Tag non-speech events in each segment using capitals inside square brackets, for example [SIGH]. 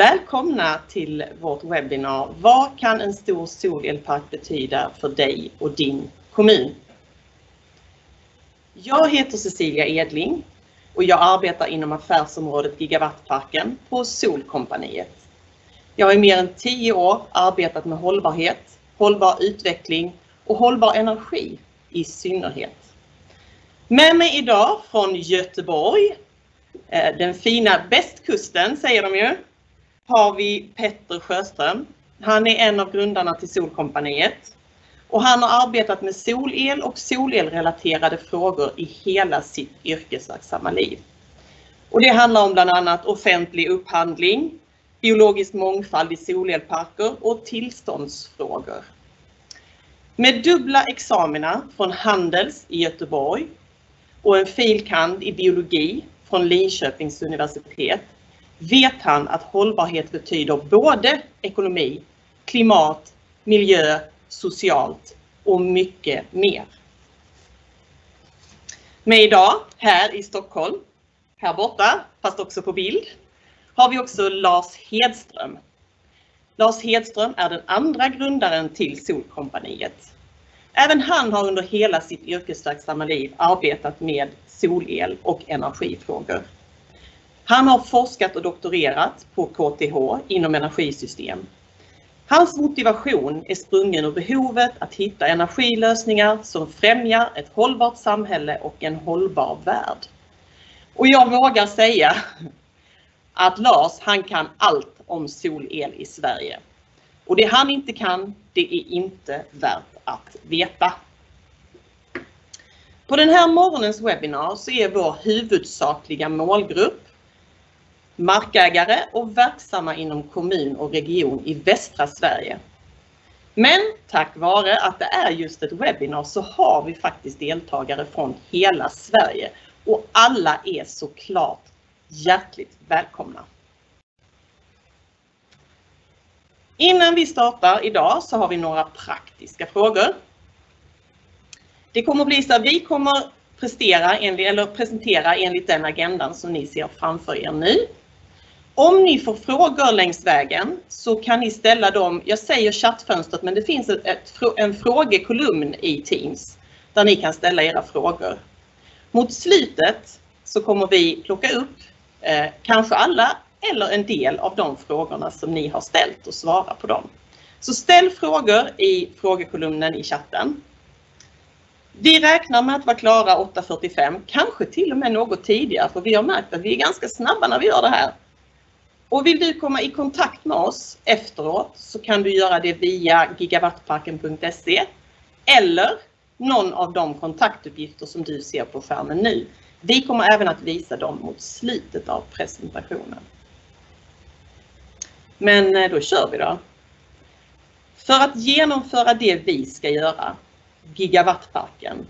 Välkomna till vårt webbinar Vad kan en stor solelpark betyda för dig och din kommun? Jag heter Cecilia Edling och jag arbetar inom affärsområdet Gigawattparken på Solkompaniet. Jag har i mer än 10 år arbetat med hållbarhet, hållbar utveckling och hållbar energi i synnerhet. Med mig idag från Göteborg, eh, den fina västkusten säger de ju, har vi Petter Sjöström. Han är en av grundarna till Solkompaniet och han har arbetat med solel och solelrelaterade frågor i hela sitt yrkesverksamma liv. Det handlar om bland annat offentlig upphandling, biologisk mångfald i solelparker och tillståndsfrågor. Med dubbla examina från Handels i Göteborg och en fil. kand. i biologi från Linköpings universitet vet han att hållbarhet betyder både ekonomi, klimat, miljö, socialt och mycket mer. Med idag här i Stockholm, här borta, fast också på bild, har vi också Lars Hedström. Lars Hedström är den andra grundaren till Solkompaniet. Även han har under hela sitt yrkesverksamma liv arbetat med solel och energifrågor. Han har forskat och doktorerat på KTH inom energisystem. Hans motivation är sprungen ur behovet att hitta energilösningar som främjar ett hållbart samhälle och en hållbar värld. Och Jag vågar säga att Lars, han kan allt om solel i Sverige. Och Det han inte kan, det är inte värt att veta. På den här morgonens webbinar så är vår huvudsakliga målgrupp markägare och verksamma inom kommun och region i västra Sverige. Men Tack vare att det är just ett webbinar så har vi faktiskt deltagare från hela Sverige och alla är såklart hjärtligt välkomna. Innan vi startar idag så har vi några praktiska frågor. Det kommer att bli så att vi kommer prestera eller presentera enligt den agendan som ni ser framför er nu. Om ni får frågor längs vägen så kan ni ställa dem, jag säger chattfönstret, men det finns en frågekolumn i Teams där ni kan ställa era frågor. Mot slutet så kommer vi plocka upp eh, kanske alla eller en del av de frågorna som ni har ställt och svara på dem. Så Ställ frågor i frågekolumnen i chatten. Vi räknar med att vara klara 8:45, kanske till och med något tidigare, för vi har märkt att vi är ganska snabba när vi gör det här. Vill du komma i kontakt med oss efteråt så kan du göra det via gigawattparken.se eller någon av de kontaktuppgifter som du ser på skärmen nu. Vi kommer även att visa dem mot slutet av presentationen. Men eh, Då kör vi då. För att genomföra det vi ska göra, Gigawattparken,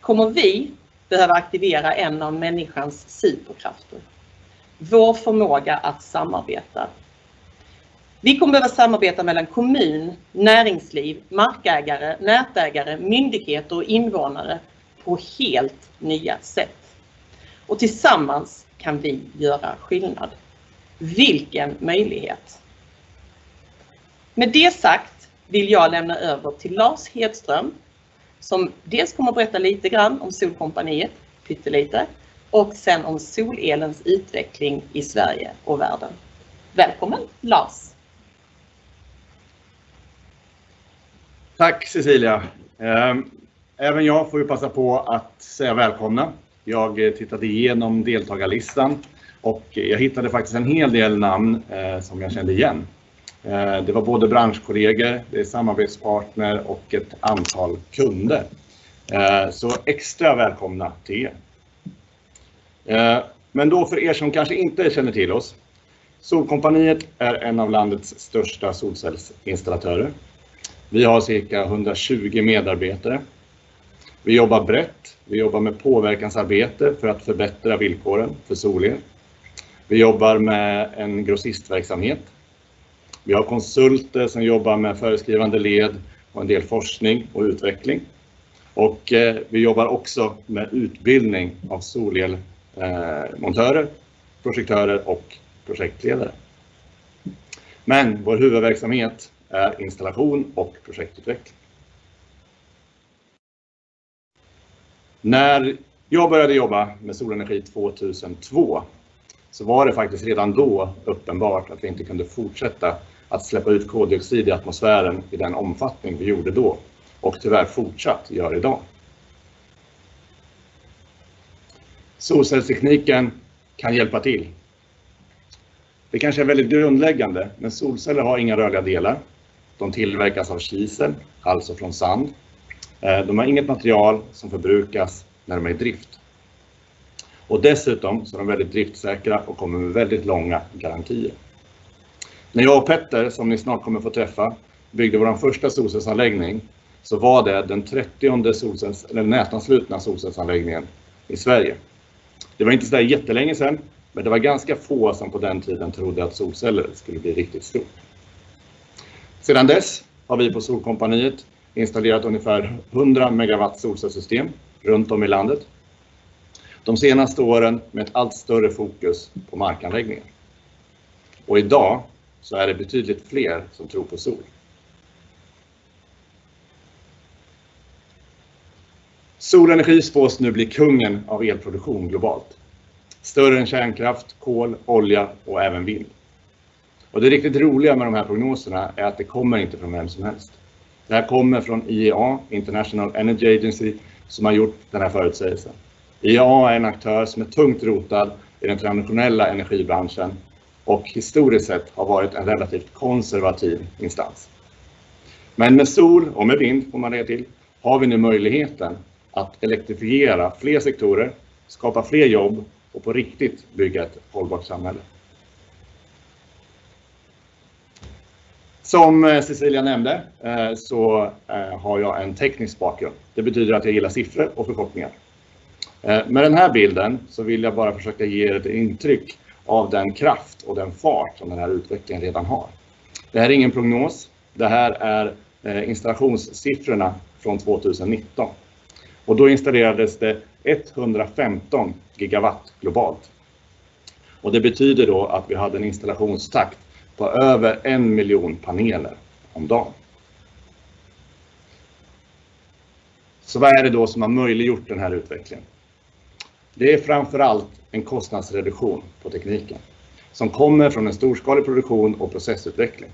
kommer vi behöva aktivera en av människans superkrafter. Vår förmåga att samarbeta. Vi kommer behöva samarbeta mellan kommun, näringsliv, markägare, nätägare, myndigheter och invånare på helt nya sätt. Och Tillsammans kan vi göra skillnad. Vilken möjlighet! Med det sagt vill jag lämna över till Lars Hedström, som dels kommer att berätta lite grann om Solkompaniet, pyttelite, och sen om solelens utveckling i Sverige och världen. Välkommen Lars! Tack Cecilia. Ehm, även jag får ju passa på att säga välkomna. Jag tittade igenom deltagarlistan och jag hittade faktiskt en hel del namn eh, som jag kände igen. Eh, det var både branschkollegor, det är samarbetspartner och ett antal kunder. Eh, så Extra välkomna till er. Eh, men Då för er som kanske inte känner till oss. Solkompaniet är en av landets största solcellsinstallatörer. Vi har cirka 120 medarbetare. Vi jobbar brett. Vi jobbar med påverkansarbete för att förbättra villkoren för solel. Vi jobbar med en grossistverksamhet. Vi har konsulter som jobbar med föreskrivande led och en del forskning och utveckling. Eh, vi jobbar också med utbildning av solel Eh, montörer, projektörer och projektledare. Men vår huvudverksamhet är installation och projektutveckling. När jag började jobba med solenergi 2002 så var det faktiskt redan då uppenbart att vi inte kunde fortsätta att släppa ut koldioxid i atmosfären i den omfattning vi gjorde då och tyvärr fortsatt gör idag. Solcellstekniken kan hjälpa till. Det kanske är väldigt grundläggande, men solceller har inga rörliga delar. De tillverkas av kisel, alltså från sand. Eh, de har inget material som förbrukas när de är i drift. Och dessutom så är de väldigt driftsäkra och kommer med väldigt långa garantier. När jag och Petter, som ni snart kommer få träffa, byggde vår första solcellsanläggning så var det den 30 solcells, eller nätanslutna solcellsanläggningen i Sverige. Det var inte så där jättelänge sedan, men det var ganska få som på den tiden trodde att solceller skulle bli riktigt stort. Sedan dess har vi på Solkompaniet installerat ungefär 100 megawatt solcellssystem runt om i landet. De senaste åren med ett allt större fokus på markanläggningar. Och idag så är det betydligt fler som tror på sol. Solenergi spås nu bli kungen av elproduktion globalt. Större än kärnkraft, kol, olja och även vind. Och det riktigt roliga med de här prognoserna är att det kommer inte från vem som helst. Det här kommer från IEA, International Energy Agency, som har gjort den här förutsägelsen. IEA är en aktör som är tungt rotad i den traditionella energibranschen och historiskt sett har varit en relativt konservativ instans. Men med sol och med vind, får man lägga till, har vi nu möjligheten att elektrifiera fler sektorer, skapa fler jobb och på riktigt bygga ett hållbart samhälle. Som eh, Cecilia nämnde eh, så eh, har jag en teknisk bakgrund. Det betyder att jag gillar siffror och förkortningar. Med den här bilden så vill jag bara försöka ge er ett intryck av den kraft och den fart som den här utvecklingen redan har. Det här är ingen prognos. Det här är installationssiffrorna från 2019. Och då installerades det 115 gigawatt globalt. Och det betyder då att vi hade en installationstakt på över en miljon paneler om dagen. Så vad är det då som har möjliggjort den här utvecklingen? Det är framför allt en kostnadsreduktion på tekniken som kommer från en storskalig produktion och processutveckling.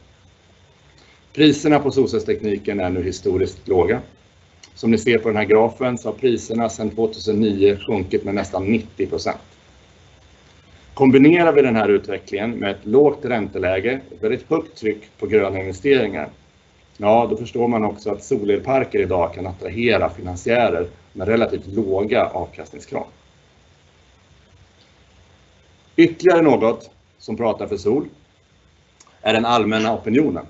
Priserna på solcellstekniken är nu historiskt låga. Som ni ser på den här grafen så har priserna sedan 2009 sjunkit med nästan 90 procent. Kombinerar vi den här utvecklingen med ett lågt ränteläge, och väldigt högt tryck på gröna investeringar, ja då förstår man också att solelparker idag kan attrahera finansiärer med relativt låga avkastningskrav. Ytterligare något som pratar för sol är den allmänna opinionen.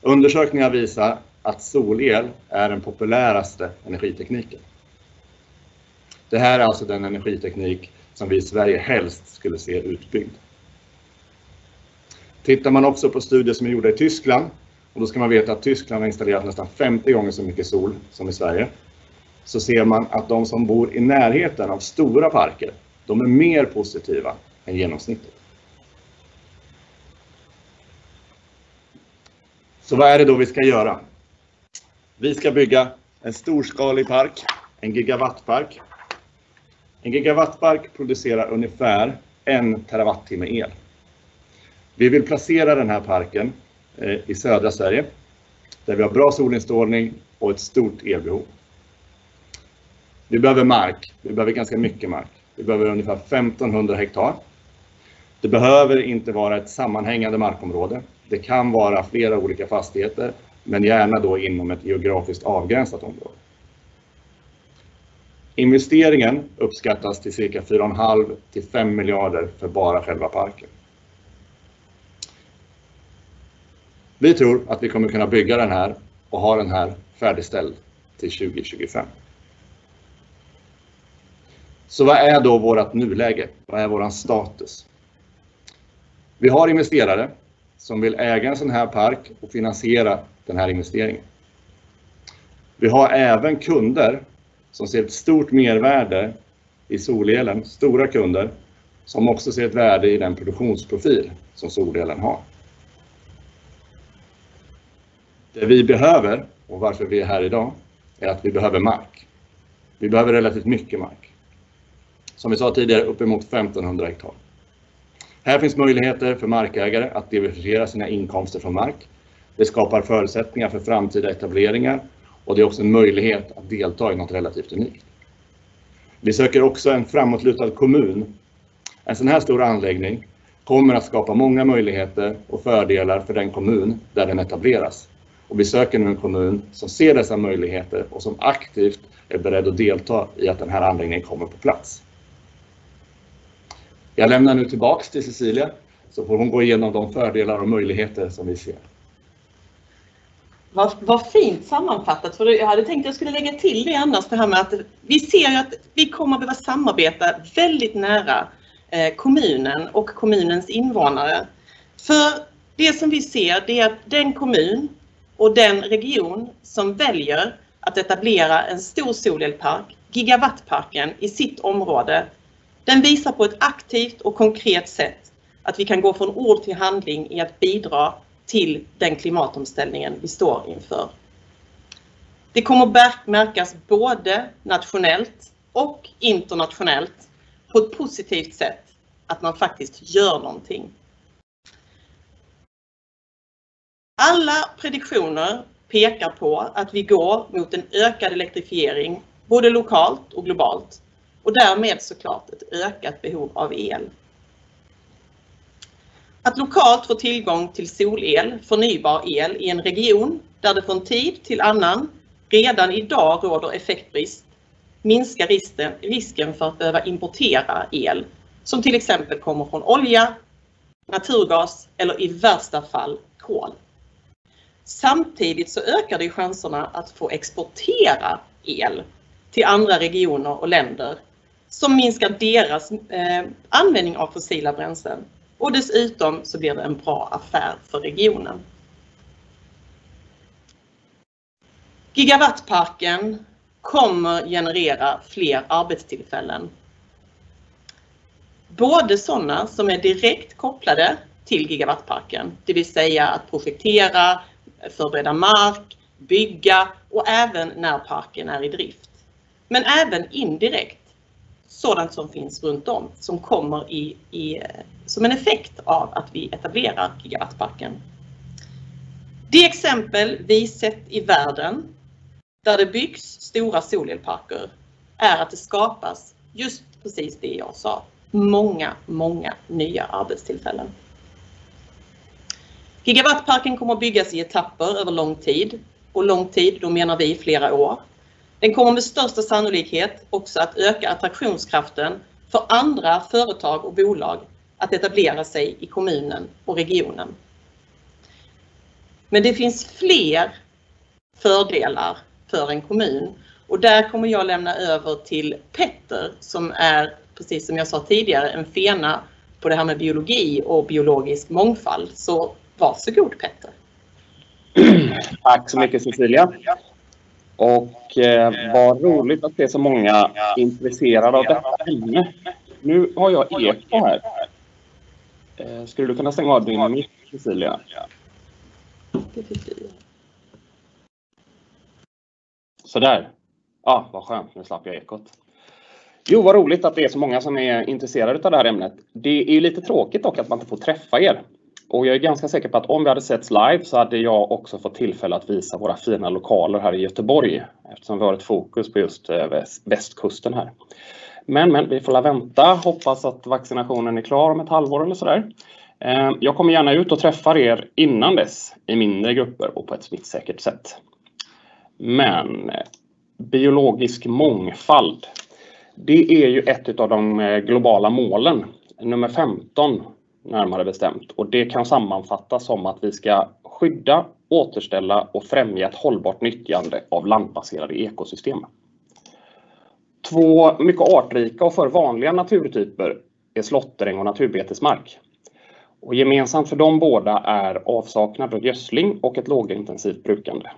Undersökningar visar att solel är den populäraste energitekniken. Det här är alltså den energiteknik som vi i Sverige helst skulle se utbyggd. Tittar man också på studier som är gjorda i Tyskland, och då ska man veta att Tyskland har installerat nästan 50 gånger så mycket sol som i Sverige, så ser man att de som bor i närheten av stora parker, de är mer positiva än genomsnittet. Så vad är det då vi ska göra? Vi ska bygga en storskalig park, en gigawattpark. En gigawattpark producerar ungefär en terawattimme el. Vi vill placera den här parken eh, i södra Sverige där vi har bra solinstrålning och ett stort elbehov. Vi behöver mark. Vi behöver ganska mycket mark. Vi behöver ungefär 1500 hektar. Det behöver inte vara ett sammanhängande markområde. Det kan vara flera olika fastigheter, men gärna då inom ett geografiskt avgränsat område. Investeringen uppskattas till cirka 4,5 till 5 miljarder för bara själva parken. Vi tror att vi kommer kunna bygga den här och ha den här färdigställd till 2025. Så vad är då vårt nuläge? Vad är vår status? Vi har investerare som vill äga en sån här park och finansiera den här investeringen. Vi har även kunder som ser ett stort mervärde i solelen, stora kunder som också ser ett värde i den produktionsprofil som solelen har. Det vi behöver och varför vi är här idag är att vi behöver mark. Vi behöver relativt mycket mark. Som vi sa tidigare, uppemot 1500 hektar. Här finns möjligheter för markägare att diversifiera sina inkomster från mark. Det skapar förutsättningar för framtida etableringar och det är också en möjlighet att delta i något relativt unikt. Vi söker också en framåtlutad kommun. En sån här stor anläggning kommer att skapa många möjligheter och fördelar för den kommun där den etableras. Och vi söker nu en kommun som ser dessa möjligheter och som aktivt är beredd att delta i att den här anläggningen kommer på plats. Jag lämnar nu tillbaks till Cecilia så får hon gå igenom de fördelar och möjligheter som vi ser. Vad, vad fint sammanfattat, för jag hade tänkt att jag skulle lägga till det annars, det här med att vi ser att vi kommer att behöva samarbeta väldigt nära eh, kommunen och kommunens invånare. För det som vi ser det är att den kommun och den region som väljer att etablera en stor solelpark, gigawattparken, i sitt område, den visar på ett aktivt och konkret sätt att vi kan gå från ord till handling i att bidra till den klimatomställningen vi står inför. Det kommer märkas både nationellt och internationellt på ett positivt sätt att man faktiskt gör någonting. Alla prediktioner pekar på att vi går mot en ökad elektrifiering både lokalt och globalt och därmed såklart ett ökat behov av el. Att lokalt få tillgång till solel, förnybar el i en region där det från tid till annan redan idag råder effektbrist minskar risken för att behöva importera el som till exempel kommer från olja, naturgas eller i värsta fall kol. Samtidigt så ökar det chanserna att få exportera el till andra regioner och länder som minskar deras eh, användning av fossila bränslen och dessutom så blir det en bra affär för regionen. Gigawattparken kommer generera fler arbetstillfällen. Både sådana som är direkt kopplade till gigawattparken, det vill säga att projektera, förbereda mark, bygga och även när parken är i drift. Men även indirekt sådant som finns runt om som kommer i, i, som en effekt av att vi etablerar gigawattparken. Det exempel vi sett i världen där det byggs stora solelparker är att det skapas just precis det jag sa. Många, många nya arbetstillfällen. Gigawattparken kommer att byggas i etapper över lång tid och lång tid, då menar vi flera år. Den kommer med största sannolikhet också att öka attraktionskraften för andra företag och bolag att etablera sig i kommunen och regionen. Men det finns fler fördelar för en kommun och där kommer jag lämna över till Petter som är, precis som jag sa tidigare, en fena på det här med biologi och biologisk mångfald. Så varsågod Petter. Tack så mycket Cecilia. Och eh, vad roligt att det är så många intresserade av detta ämne. Nu har jag eko här. Eh, skulle du kunna stänga av din mick, Cecilia? Sådär. Ja, vad skönt. Nu slapp jag ekot. Jo, vad roligt att det är så många som är intresserade av det här ämnet. Det är lite tråkigt dock att man inte får träffa er. Och jag är ganska säker på att om vi hade setts live så hade jag också fått tillfälle att visa våra fina lokaler här i Göteborg eftersom vi har ett fokus på just eh, västkusten här. Men, men vi får la vänta, hoppas att vaccinationen är klar om ett halvår eller sådär. Eh, jag kommer gärna ut och träffar er innan dess i mindre grupper och på ett smittsäkert sätt. Men eh, biologisk mångfald, det är ju ett av de globala målen, nummer 15 närmare bestämt. Och det kan sammanfattas som att vi ska skydda, återställa och främja ett hållbart nyttjande av landbaserade ekosystem. Två mycket artrika och för vanliga naturtyper är slåtteräng och naturbetesmark. Och gemensamt för de båda är avsaknad av gödsling och ett lågintensivt brukande.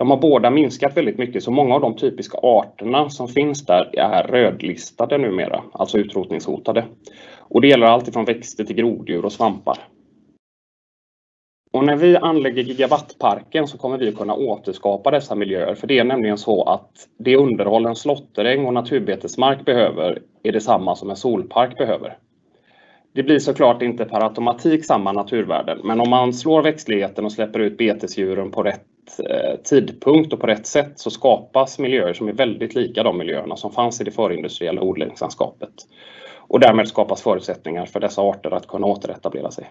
De har båda minskat väldigt mycket så många av de typiska arterna som finns där är rödlistade numera, alltså utrotningshotade. Och det gäller allt från växter till groddjur och svampar. Och när vi anlägger gigawattparken så kommer vi kunna återskapa dessa miljöer. För det är nämligen så att det underhåll en slåtteräng och naturbetesmark behöver är detsamma som en solpark behöver. Det blir såklart inte per automatik samma naturvärden, men om man slår växtligheten och släpper ut betesdjuren på rätt eh, tidpunkt och på rätt sätt så skapas miljöer som är väldigt lika de miljöerna som fanns i det förindustriella odlingslandskapet. Och därmed skapas förutsättningar för dessa arter att kunna återetablera sig.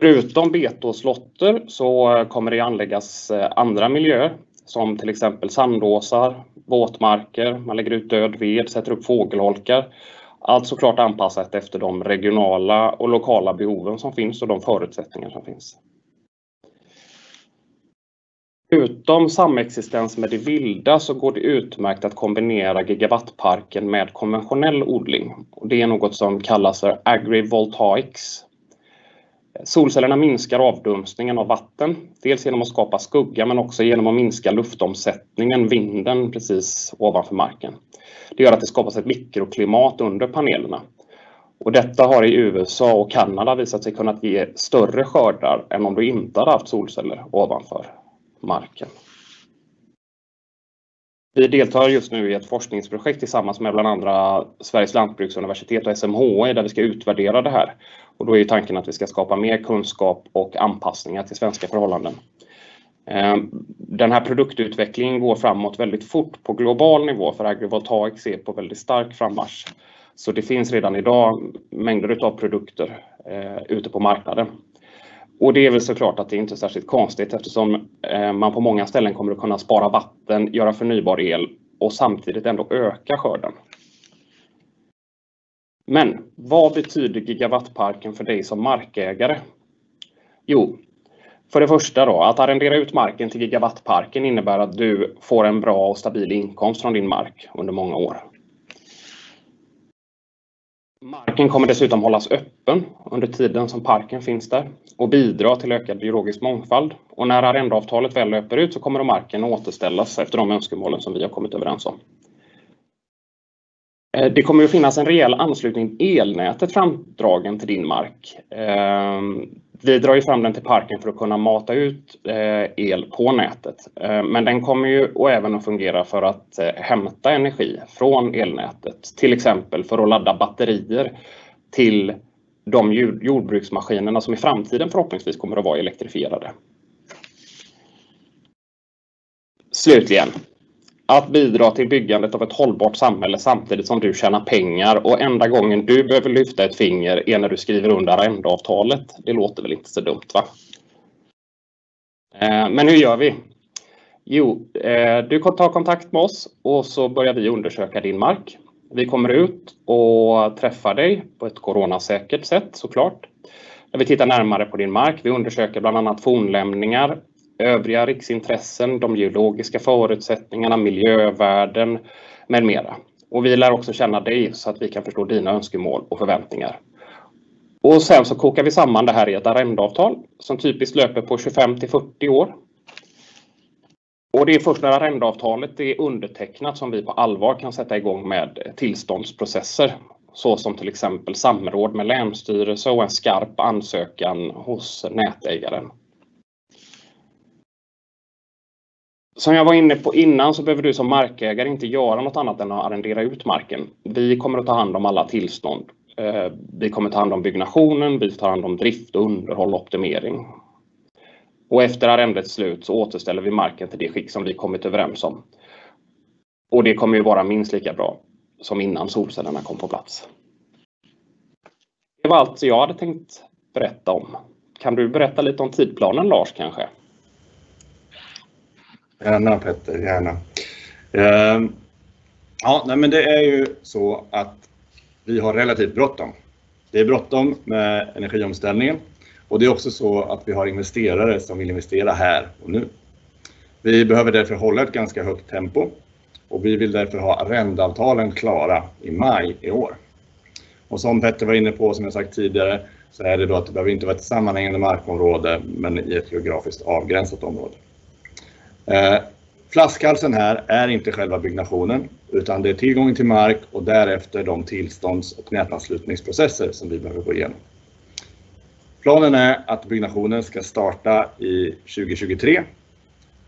Förutom bete och slåtter så kommer det anläggas eh, andra miljöer som till exempel sandåsar, våtmarker, man lägger ut död ved, sätter upp fågelholkar. Allt såklart anpassat efter de regionala och lokala behoven som finns och de förutsättningar som finns. Utom samexistens med det vilda så går det utmärkt att kombinera gigawattparken med konventionell odling. Och det är något som kallas för agrivoltaics Solcellerna minskar avdunstningen av vatten, dels genom att skapa skugga men också genom att minska luftomsättningen, vinden precis ovanför marken. Det gör att det skapas ett mikroklimat under panelerna. Och detta har i USA och Kanada visat sig kunna ge större skördar än om du inte hade haft solceller ovanför marken. Vi deltar just nu i ett forskningsprojekt tillsammans med bland andra Sveriges lantbruksuniversitet och SMHI där vi ska utvärdera det här. Och då är tanken att vi ska skapa mer kunskap och anpassningar till svenska förhållanden. Eh, den här produktutvecklingen går framåt väldigt fort på global nivå för agrivoltaics är på väldigt stark frammarsch. Så det finns redan idag mängder av produkter eh, ute på marknaden. Och det är väl såklart att det inte är särskilt konstigt eftersom eh, man på många ställen kommer att kunna spara vatten, göra förnybar el och samtidigt ändå öka skörden. Men vad betyder gigawattparken för dig som markägare? Jo, för det första då, att arrendera ut marken till gigawattparken innebär att du får en bra och stabil inkomst från din mark under många år. Marken kommer dessutom hållas öppen under tiden som parken finns där och bidra till ökad biologisk mångfald. Och när arrendeavtalet väl löper ut så kommer marken återställas efter de önskemålen som vi har kommit överens om. Eh, det kommer att finnas en rejäl anslutning elnätet framdragen till din mark. Ehm, vi drar ju fram den till parken för att kunna mata ut eh, el på nätet. Eh, men den kommer ju och även att fungera för att eh, hämta energi från elnätet. Till exempel för att ladda batterier till de jordbruksmaskinerna som i framtiden förhoppningsvis kommer att vara elektrifierade. Slutligen, att bidra till byggandet av ett hållbart samhälle samtidigt som du tjänar pengar och enda gången du behöver lyfta ett finger är när du skriver under arrendeavtalet. Det låter väl inte så dumt va? Eh, men hur gör vi? Jo, eh, du tar kontakt med oss och så börjar vi undersöka din mark. Vi kommer ut och träffar dig på ett coronasäkert sätt såklart. Vi tittar närmare på din mark. Vi undersöker bland annat fornlämningar, övriga riksintressen, de geologiska förutsättningarna, miljövärden med mera. Och vi lär också känna dig så att vi kan förstå dina önskemål och förväntningar. Och sen så kokar vi samman det här i ett arrendeavtal som typiskt löper på 25 till 40 år. Och det är först när arrendeavtalet är undertecknat som vi på allvar kan sätta igång med tillståndsprocesser. Så som till exempel samråd med länsstyrelse och en skarp ansökan hos nätägaren. Som jag var inne på innan så behöver du som markägare inte göra något annat än att arrendera ut marken. Vi kommer att ta hand om alla tillstånd. Eh, vi kommer ta hand om byggnationen, vi tar hand om drift, underhåll och optimering. Och efter arrendets slut så återställer vi marken till det skick som vi kommit överens om. Och det kommer ju vara minst lika bra som innan solcellerna kom på plats. Det var allt jag hade tänkt berätta om. Kan du berätta lite om tidplanen Lars kanske? Gärna Petter, gärna. Uh, ja, nej, men det är ju så att vi har relativt bråttom. Det är bråttom med energiomställningen och det är också så att vi har investerare som vill investera här och nu. Vi behöver därför hålla ett ganska högt tempo och vi vill därför ha arrendeavtalen klara i maj i år. Och som Petter var inne på, som jag sagt tidigare, så är det då att det behöver inte vara ett sammanhängande markområde, men i ett geografiskt avgränsat område. Eh, flaskhalsen här är inte själva byggnationen utan det är tillgången till mark och därefter de tillstånds och nätanslutningsprocesser som vi behöver gå igenom. Planen är att byggnationen ska starta i 2023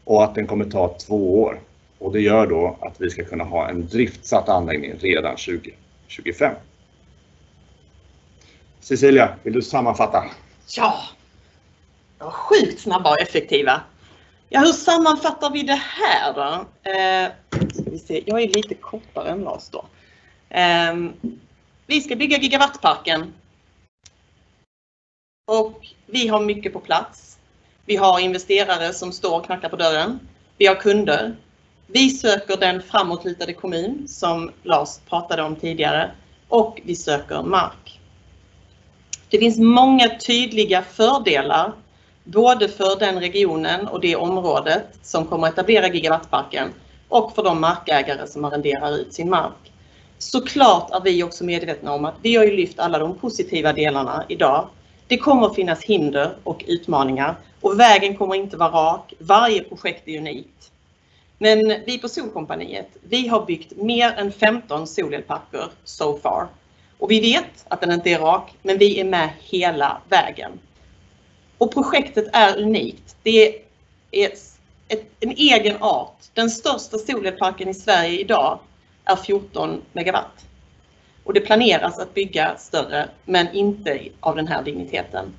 och att den kommer ta två år. Och det gör då att vi ska kunna ha en driftsatt anläggning redan 2025. Cecilia, vill du sammanfatta? Ja, de var sjukt snabba och effektiva. Ja, hur sammanfattar vi det här då? Eh, ska vi se. Jag är lite kortare än Lars då. Eh, vi ska bygga gigawattparken. Och vi har mycket på plats. Vi har investerare som står och knackar på dörren. Vi har kunder. Vi söker den framåtlutade kommun som Lars pratade om tidigare och vi söker mark. Det finns många tydliga fördelar både för den regionen och det området som kommer att etablera gigawattparken och för de markägare som arrenderar ut sin mark. Såklart är vi också medvetna om att vi har ju lyft alla de positiva delarna idag. Det kommer att finnas hinder och utmaningar och vägen kommer inte vara rak. Varje projekt är unikt. Men vi på Solkompaniet, vi har byggt mer än 15 solelparker so far. Och vi vet att den inte är rak, men vi är med hela vägen. Och projektet är unikt. Det är ett, en egen art. Den största solelparken i Sverige idag är 14 megawatt. Och det planeras att bygga större, men inte av den här digniteten.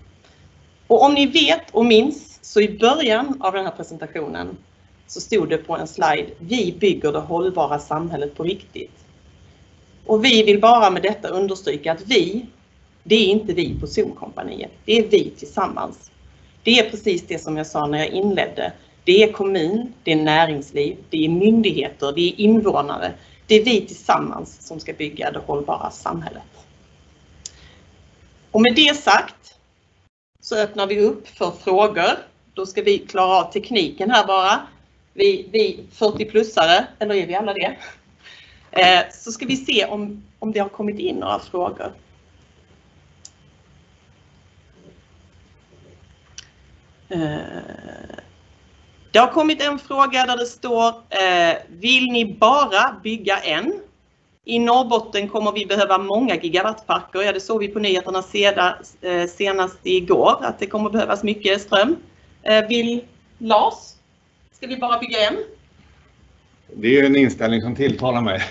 Och om ni vet och minns, så i början av den här presentationen så stod det på en slide, vi bygger det hållbara samhället på riktigt. Och vi vill bara med detta understryka att vi, det är inte vi på Solkompaniet, det är vi tillsammans. Det är precis det som jag sa när jag inledde. Det är kommun, det är näringsliv, det är myndigheter, det är invånare. Det är vi tillsammans som ska bygga det hållbara samhället. Och med det sagt så öppnar vi upp för frågor. Då ska vi klara av tekniken här bara. Vi, vi 40-plussare, eller är vi alla det? Eh, så ska vi se om, om det har kommit in några frågor. Det har kommit en fråga där det står eh, Vill ni bara bygga en? I Norrbotten kommer vi behöva många gigawattparker. Ja, det såg vi på nyheterna senast igår att det kommer behövas mycket ström. Vill Lars? Ska vi bara bygga en? Det är en inställning som tilltalar mig.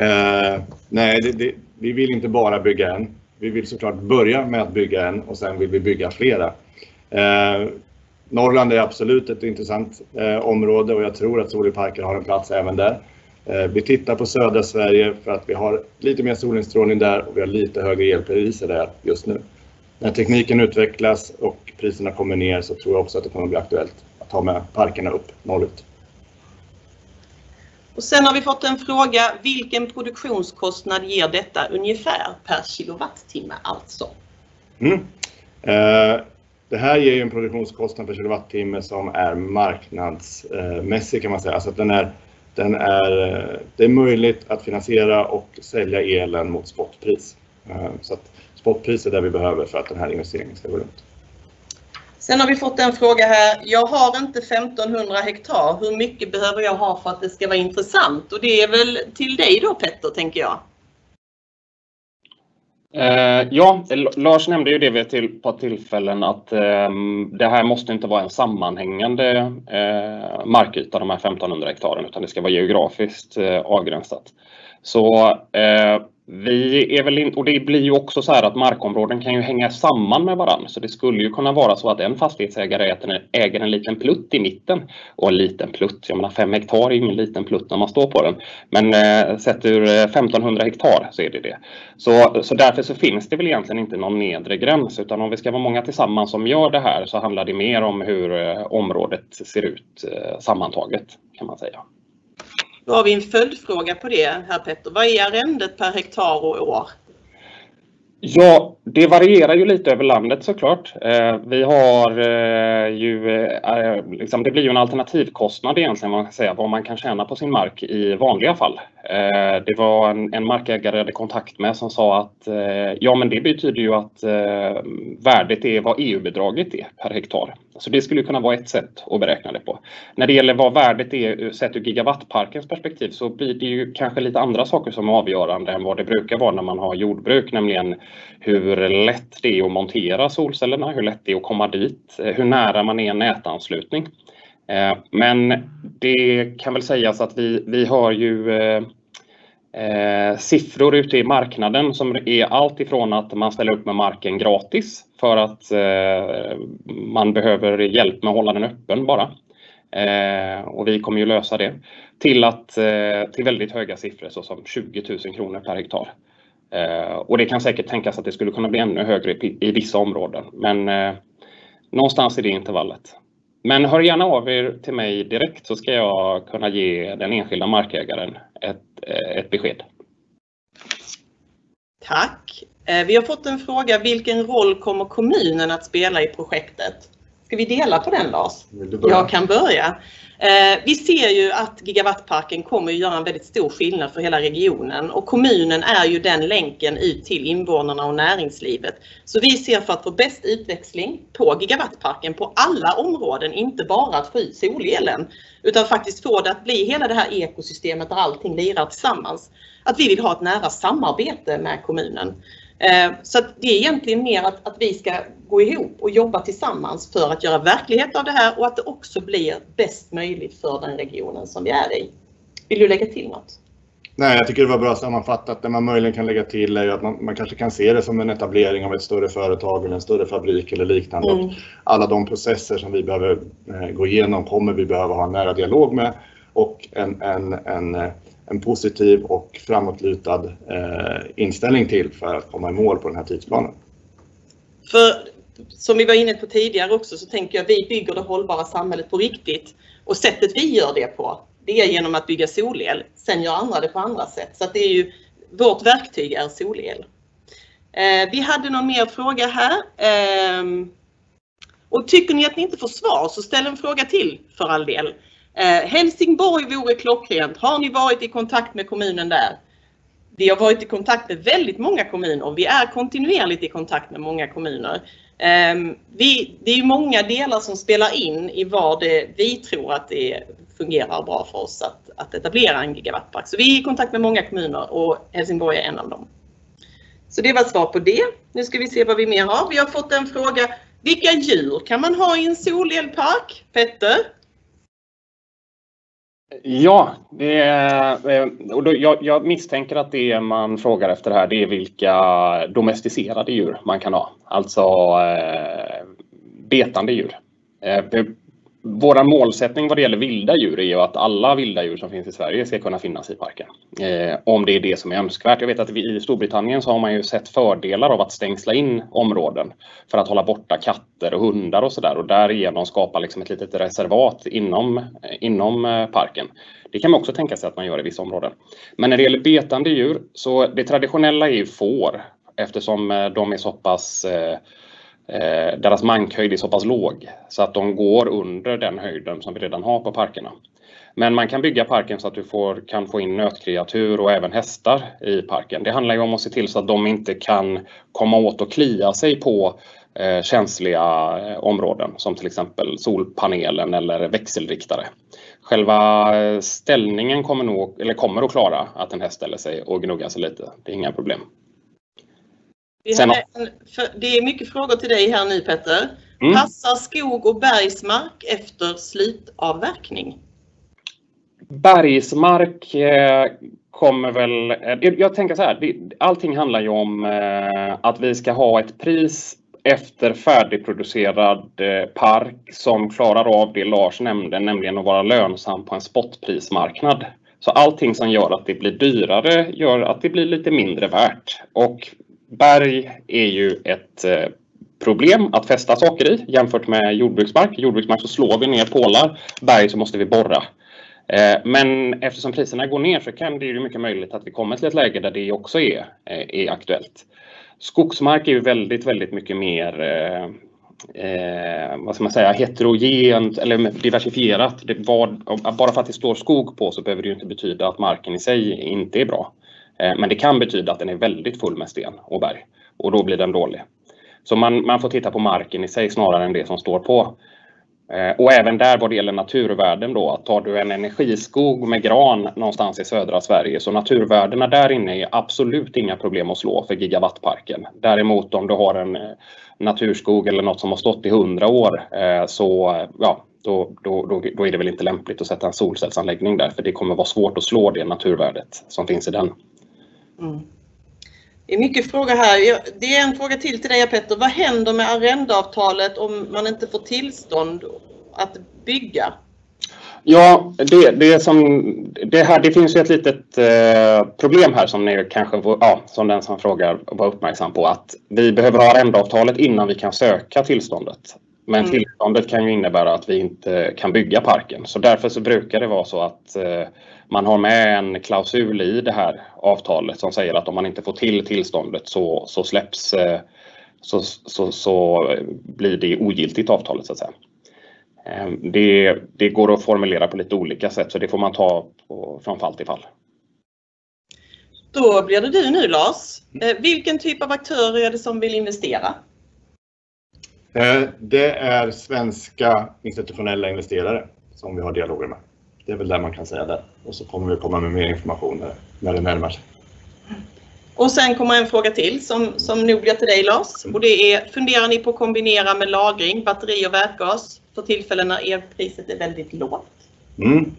uh, [LAUGHS] nej, det, det, vi vill inte bara bygga en. Vi vill såklart börja med att bygga en och sen vill vi bygga flera. Eh, Norrland är absolut ett intressant eh, område och jag tror att solparker har en plats även där. Eh, vi tittar på södra Sverige för att vi har lite mer solinstrålning där och vi har lite högre elpriser där just nu. När tekniken utvecklas och priserna kommer ner så tror jag också att det kommer bli aktuellt att ta med parkerna upp norrut. Och sen har vi fått en fråga, vilken produktionskostnad ger detta ungefär per kilowattimme alltså? Mm. Eh, det här ger ju en produktionskostnad per kilowattimme som är marknadsmässig kan man säga. Alltså den är, den är, eh, det är möjligt att finansiera och sälja elen mot spotpris. Eh, så att spotpris är det vi behöver för att den här investeringen ska gå runt. Sen har vi fått en fråga här. Jag har inte 1500 hektar. Hur mycket behöver jag ha för att det ska vara intressant? Och det är väl till dig då Petter, tänker jag. Eh, ja, Lars nämnde ju det vid ett par tillfällen att eh, det här måste inte vara en sammanhängande eh, markyta, de här 1500 hektaren, utan det ska vara geografiskt eh, avgränsat. Så eh, vi är väl in, och det blir ju också så här att markområden kan ju hänga samman med varandra. Så det skulle ju kunna vara så att en fastighetsägare äger en liten plutt i mitten. Och en liten plutt, jag menar fem hektar är ingen liten plutt när man står på den. Men eh, sett ur eh, 1500 hektar så är det det. Så, så därför så finns det väl egentligen inte någon nedre gräns. Utan om vi ska vara många tillsammans som gör det här så handlar det mer om hur eh, området ser ut eh, sammantaget kan man säga. Då har vi en följdfråga på det här Petter. Vad är arrendet per hektar och år? Ja, det varierar ju lite över landet såklart. Eh, vi har eh, ju, eh, liksom, det blir ju en alternativkostnad egentligen, man kan säga, vad man kan tjäna på sin mark i vanliga fall. Eh, det var en, en markägare jag hade kontakt med som sa att eh, ja, men det betyder ju att eh, värdet är vad EU-bidraget är per hektar. Så det skulle kunna vara ett sätt att beräkna det på. När det gäller vad värdet är sett ur gigawattparkens perspektiv så blir det ju kanske lite andra saker som är avgörande än vad det brukar vara när man har jordbruk, nämligen hur lätt det är att montera solcellerna, hur lätt det är att komma dit, eh, hur nära man är en nätanslutning. Eh, men det kan väl sägas att vi, vi har ju eh, eh, siffror ute i marknaden som är allt ifrån att man ställer upp med marken gratis för att eh, man behöver hjälp med att hålla den öppen bara. Eh, och vi kommer ju lösa det. Till, att, till väldigt höga siffror såsom 20 000 kronor per hektar. Eh, och det kan säkert tänkas att det skulle kunna bli ännu högre i, vissa områden. Men eh, någonstans i det intervallet. Men hör gärna av er till mig direkt så ska jag kunna ge den enskilda markägaren ett, eh, ett besked. Tack! Vi har fått en fråga, vilken roll kommer kommunen att spela i projektet? Ska vi dela på den Lars? Jag kan börja. Eh, vi ser ju att gigawattparken kommer att göra en väldigt stor skillnad för hela regionen och kommunen är ju den länken ut till invånarna och näringslivet. Så vi ser för att få bäst utväxling på gigawattparken på alla områden, inte bara att få ut solelen, utan faktiskt få det att bli hela det här ekosystemet där allting lirar tillsammans. Att vi vill ha ett nära samarbete med kommunen. Eh, så det är egentligen mer att, att vi ska gå ihop och jobba tillsammans för att göra verklighet av det här och att det också blir bäst möjligt för den regionen som vi är i. Vill du lägga till något? Nej, jag tycker det var bra sammanfattat. Det man möjligen kan lägga till är att man, man, kanske kan se det som en etablering av ett större företag eller en större fabrik eller liknande. Mm. alla de processer som vi behöver eh, gå igenom kommer vi behöva ha en nära dialog med och en, en, en eh, en positiv och framåtlutad eh, inställning till för att komma i mål på den här tidsplanen. För som vi var inne på tidigare också så tänker jag vi bygger det hållbara samhället på riktigt och sättet vi gör det på det är genom att bygga solel. Sen gör andra det på andra sätt. Så att det är ju, vårt verktyg är solel. Eh, vi hade någon mer fråga här. Eh, och tycker ni att ni inte får svar så ställ en fråga till för all del. Eh, Helsingborg vore klockrent. Har ni varit i kontakt med kommunen där? Vi har varit i kontakt med väldigt många kommuner och vi är kontinuerligt i kontakt med många kommuner. Eh, vi, det är många delar som spelar in i vad det, vi tror att det fungerar bra för oss att, att etablera en gigawattpark. Så vi är i kontakt med många kommuner och Helsingborg är en av dem. Så det var svar på det. Nu ska vi se vad vi mer har. Vi har fått en fråga. Vilka djur kan man ha i en solelpark? Petter? Ja, det är, eh, och då, jag, jag, misstänker att det man frågar efter här det är vilka domesticerade djur man kan ha. Alltså eh, betande djur. Eh, vår målsättning vad det gäller vilda djur är ju att alla vilda djur som finns i Sverige ska kunna finnas i parken. Eh, om det är det som är önskvärt. Jag vet att vi, i Storbritannien så har man ju sett fördelar av att stängsla in områden för att hålla borta katter och hundar och sådär och därigenom skapa liksom ett litet reservat inom, eh, inom eh, parken. Det kan man också tänka sig att man gör i vissa områden. Men när det gäller betande djur så det traditionella är ju får eftersom eh, de är så pass eh, eh, deras mankhöjd är så pass låg så att de går under den höjden som vi redan har på parkerna. Men man kan bygga parken så att du får, kan få in nötkreatur och även hästar i parken. Det handlar ju om att se till så att de inte kan komma åt och klia sig på eh, känsliga eh, områden som till exempel solpanelen eller växelriktare. Själva eh, ställningen kommer, nog, eller kommer att klara att en häst ställer sig och gnuggar sig lite. Det är inga problem. En, det är mycket frågor till dig här nu Petter. Mm. Passar skog och bergsmark efter slutavverkning? Bergsmark eh, kommer väl... Eh, jag tänker så här, allting handlar ju om eh, att vi ska ha ett pris efter färdigproducerad park som klarar av det Lars nämnde, nämligen att vara lönsam på en spotprismarknad. Så allting som gör att det blir dyrare gör att det blir lite mindre värt. Och berg är ju ett eh, problem att fästa saker i jämfört med jordbruksmark. Jordbruksmark så slår vi ner pålar, berg så måste vi borra. Eh, men eftersom priserna går ner så kan det ju mycket möjligt att vi kommer till ett läge där det också är, eh, är aktuellt. Skogsmark är ju väldigt, väldigt mycket mer eh, vad ska man säga, heterogent eller diversifierat. Det var, bara för att det står skog på så behöver det ju inte betyda att marken i sig inte är bra. Eh, men det kan betyda att den är väldigt full med sten och berg och då blir den dålig. Så man, man får titta på marken i sig snarare än det som står på. Eh, och även där vad det gäller naturvärden då, att tar du en energiskog med gran någonstans i södra Sverige så naturvärdena där inne är absolut inga problem att slå för gigawattparken. Däremot om du har en eh, naturskog eller något som har stått i hundra år så ja, då, då, då, då, är det väl inte lämpligt att sätta en solcellsanläggning där för det kommer vara svårt att slå det naturvärdet som finns i den. Mm. Det är mycket frågor här. Det är en fråga till till dig Petter. Vad händer med arrendeavtalet om man inte får tillstånd att bygga? Ja, det, det, som, det, här, det finns ju ett litet eh, problem här som, ni kanske, ja, som den som frågar var uppmärksam på. Att vi behöver ha arrendeavtalet innan vi kan söka tillståndet. Men mm. tillståndet kan ju innebära att vi inte kan bygga parken. Så därför så brukar det vara så att eh, man har med en klausul i det här avtalet som säger att om man inte får till tillståndet så, så släpps eh, så, så, så blir det ogiltigt avtalet så att säga. Eh, det, det, går att formulera på lite olika sätt så det får man ta på, från fall till fall. Då blir det du nu Lars. Eh, vilken typ av aktörer är det som vill investera? Det är svenska institutionella investerare som vi har dialoger med. Det är väl det man kan säga där. Och så kommer vi komma med mer information när det närmar sig. Och sen kommer en fråga till som, som nog blir till dig Lars. Och det är, funderar ni på att kombinera med lagring, batteri och vätgas för tillfällen när elpriset är väldigt lågt? Mm.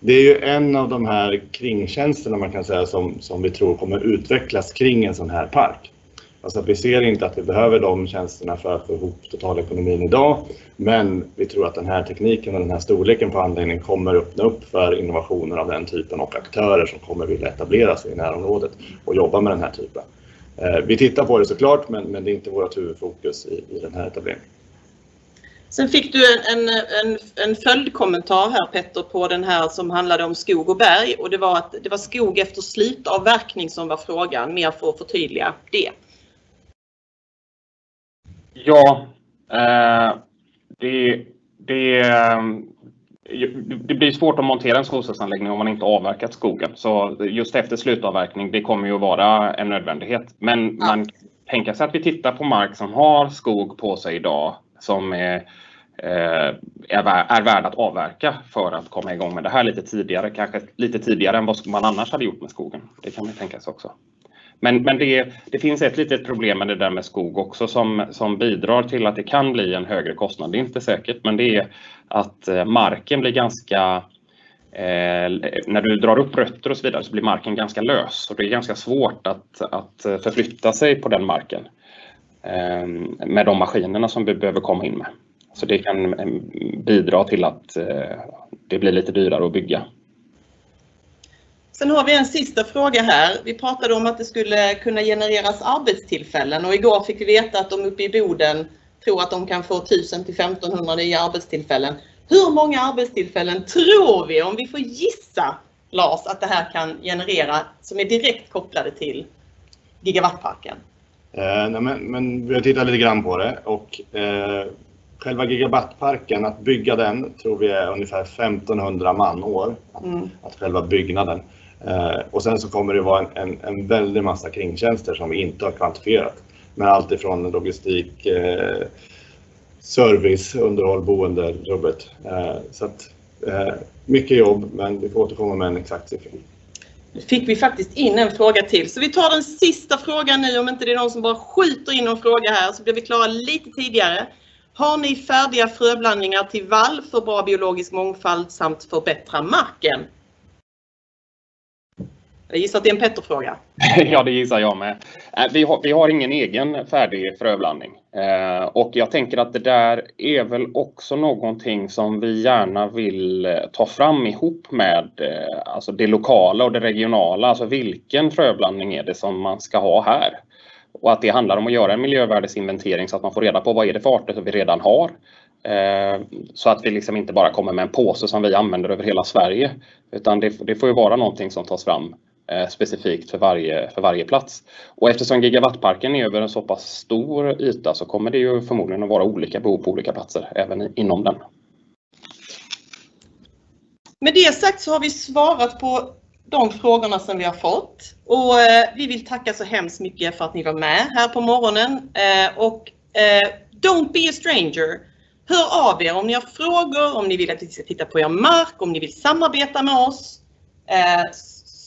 Det är ju en av de här kringtjänsterna man kan säga som, som vi tror kommer utvecklas kring en sån här park. Alltså vi ser inte att vi behöver de tjänsterna för att få ihop totalekonomin idag. Men vi tror att den här tekniken och den här storleken på anläggningen kommer öppna upp för innovationer av den typen och aktörer som kommer vilja etablera sig i närområdet och jobba med den här typen. Eh, vi tittar på det såklart, men, men det är inte vårt huvudfokus i, i den här etableringen. Sen fick du en, en, en, en följdkommentar här Petter på den här som handlade om skog och berg och det var att det var skog efter slutavverkning som var frågan, mer för att förtydliga det. Ja, eh, det, det, det blir svårt att montera en solcellsanläggning om man inte avverkat skogen. Så just efter slutavverkning, det kommer ju att vara en nödvändighet. Men ja. man tänker sig att vi tittar på mark som har skog på sig idag som är, eh, är, värd att avverka för att komma igång med det här lite tidigare, kanske lite tidigare än vad man annars hade gjort med skogen. Det kan man tänka sig också. Men, men det, det, finns ett litet problem med det där med skog också som, som bidrar till att det kan bli en högre kostnad. Det är inte säkert, men det är att eh, marken blir ganska eh, när du drar upp rötter och så vidare så blir marken ganska lös och det är ganska svårt att, att eh, förflytta sig på den marken eh, med de maskinerna som vi behöver komma in med. Så det kan eh, bidra till att eh, det blir lite dyrare att bygga. Sen har vi en sista fråga här. Vi pratade om att det skulle kunna genereras arbetstillfällen och igår fick vi veta att de uppe i Boden tror att de kan få 1000 till 1500 nya arbetstillfällen. Hur många arbetstillfällen tror vi, om vi får gissa Lars, att det här kan generera som är direkt kopplade till gigawattparken? Eh, nej, men, men, vi har tittat lite grann på det och eh, själva gigawattparken, att bygga den tror vi är ungefär 1500 manår. Mm. Att själva byggnaden. Eh, och sen så kommer det vara en, en, en väldig massa kringtjänster som vi inte har kvantifierat. Med allt ifrån logistik, eh, service, underhåll, boende, jobbet. Eh, så att, eh, mycket jobb, men vi får återkomma med en exakt siffra. Nu fick vi faktiskt in en fråga till, så vi tar den sista frågan nu om inte det är någon som bara skjuter in en fråga här så blir vi klara lite tidigare. Har ni färdiga fröblandningar till vall för bra biologisk mångfald samt förbättra marken? Jag gissar att det är en Petter-fråga. [LAUGHS] ja, det gissar jag med. Äh, vi har, vi har ingen egen färdig fröblandning. Äh, och jag tänker att det där är väl också någonting som vi gärna vill eh, ta fram ihop med eh, alltså det lokala och det regionala. Alltså vilken fröblandning är det som man ska ha här? Och att det handlar om att göra en miljövärdesinventering så att man får reda på vad är det för arter som vi redan har. Eh, så att vi liksom inte bara kommer med en påse som vi använder över hela Sverige. Utan det, det får ju vara någonting som tas fram Eh, specifikt för varje, för varje plats. Och eftersom gigawattparken är över en så pass stor yta så kommer det ju förmodligen att vara olika behov på olika platser även inom den. Med det sagt så har vi svarat på de frågorna som vi har fått och eh, vi vill tacka så hemskt mycket för att ni var med här på morgonen eh, och don't be a stranger. hör av er om ni har frågor, om ni vill att vi ska titta på er mark, om ni vill samarbeta med oss.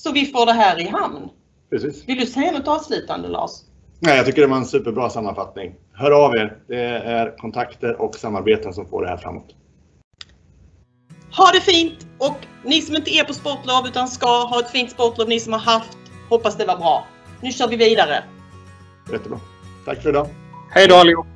Så vi får det här i hamn. Precis. Vill du säga något avslutande Lars? Nej, jag tycker det var en superbra sammanfattning. Hör av er. Det är kontakter och samarbeten som får det här framåt. Ha det fint och ni som inte är på sportlov utan ska ha ett fint sportlov, ni som har haft, hoppas det var bra. Nu kör vi vidare. Jättebra. Tack för idag. Hej då allihop!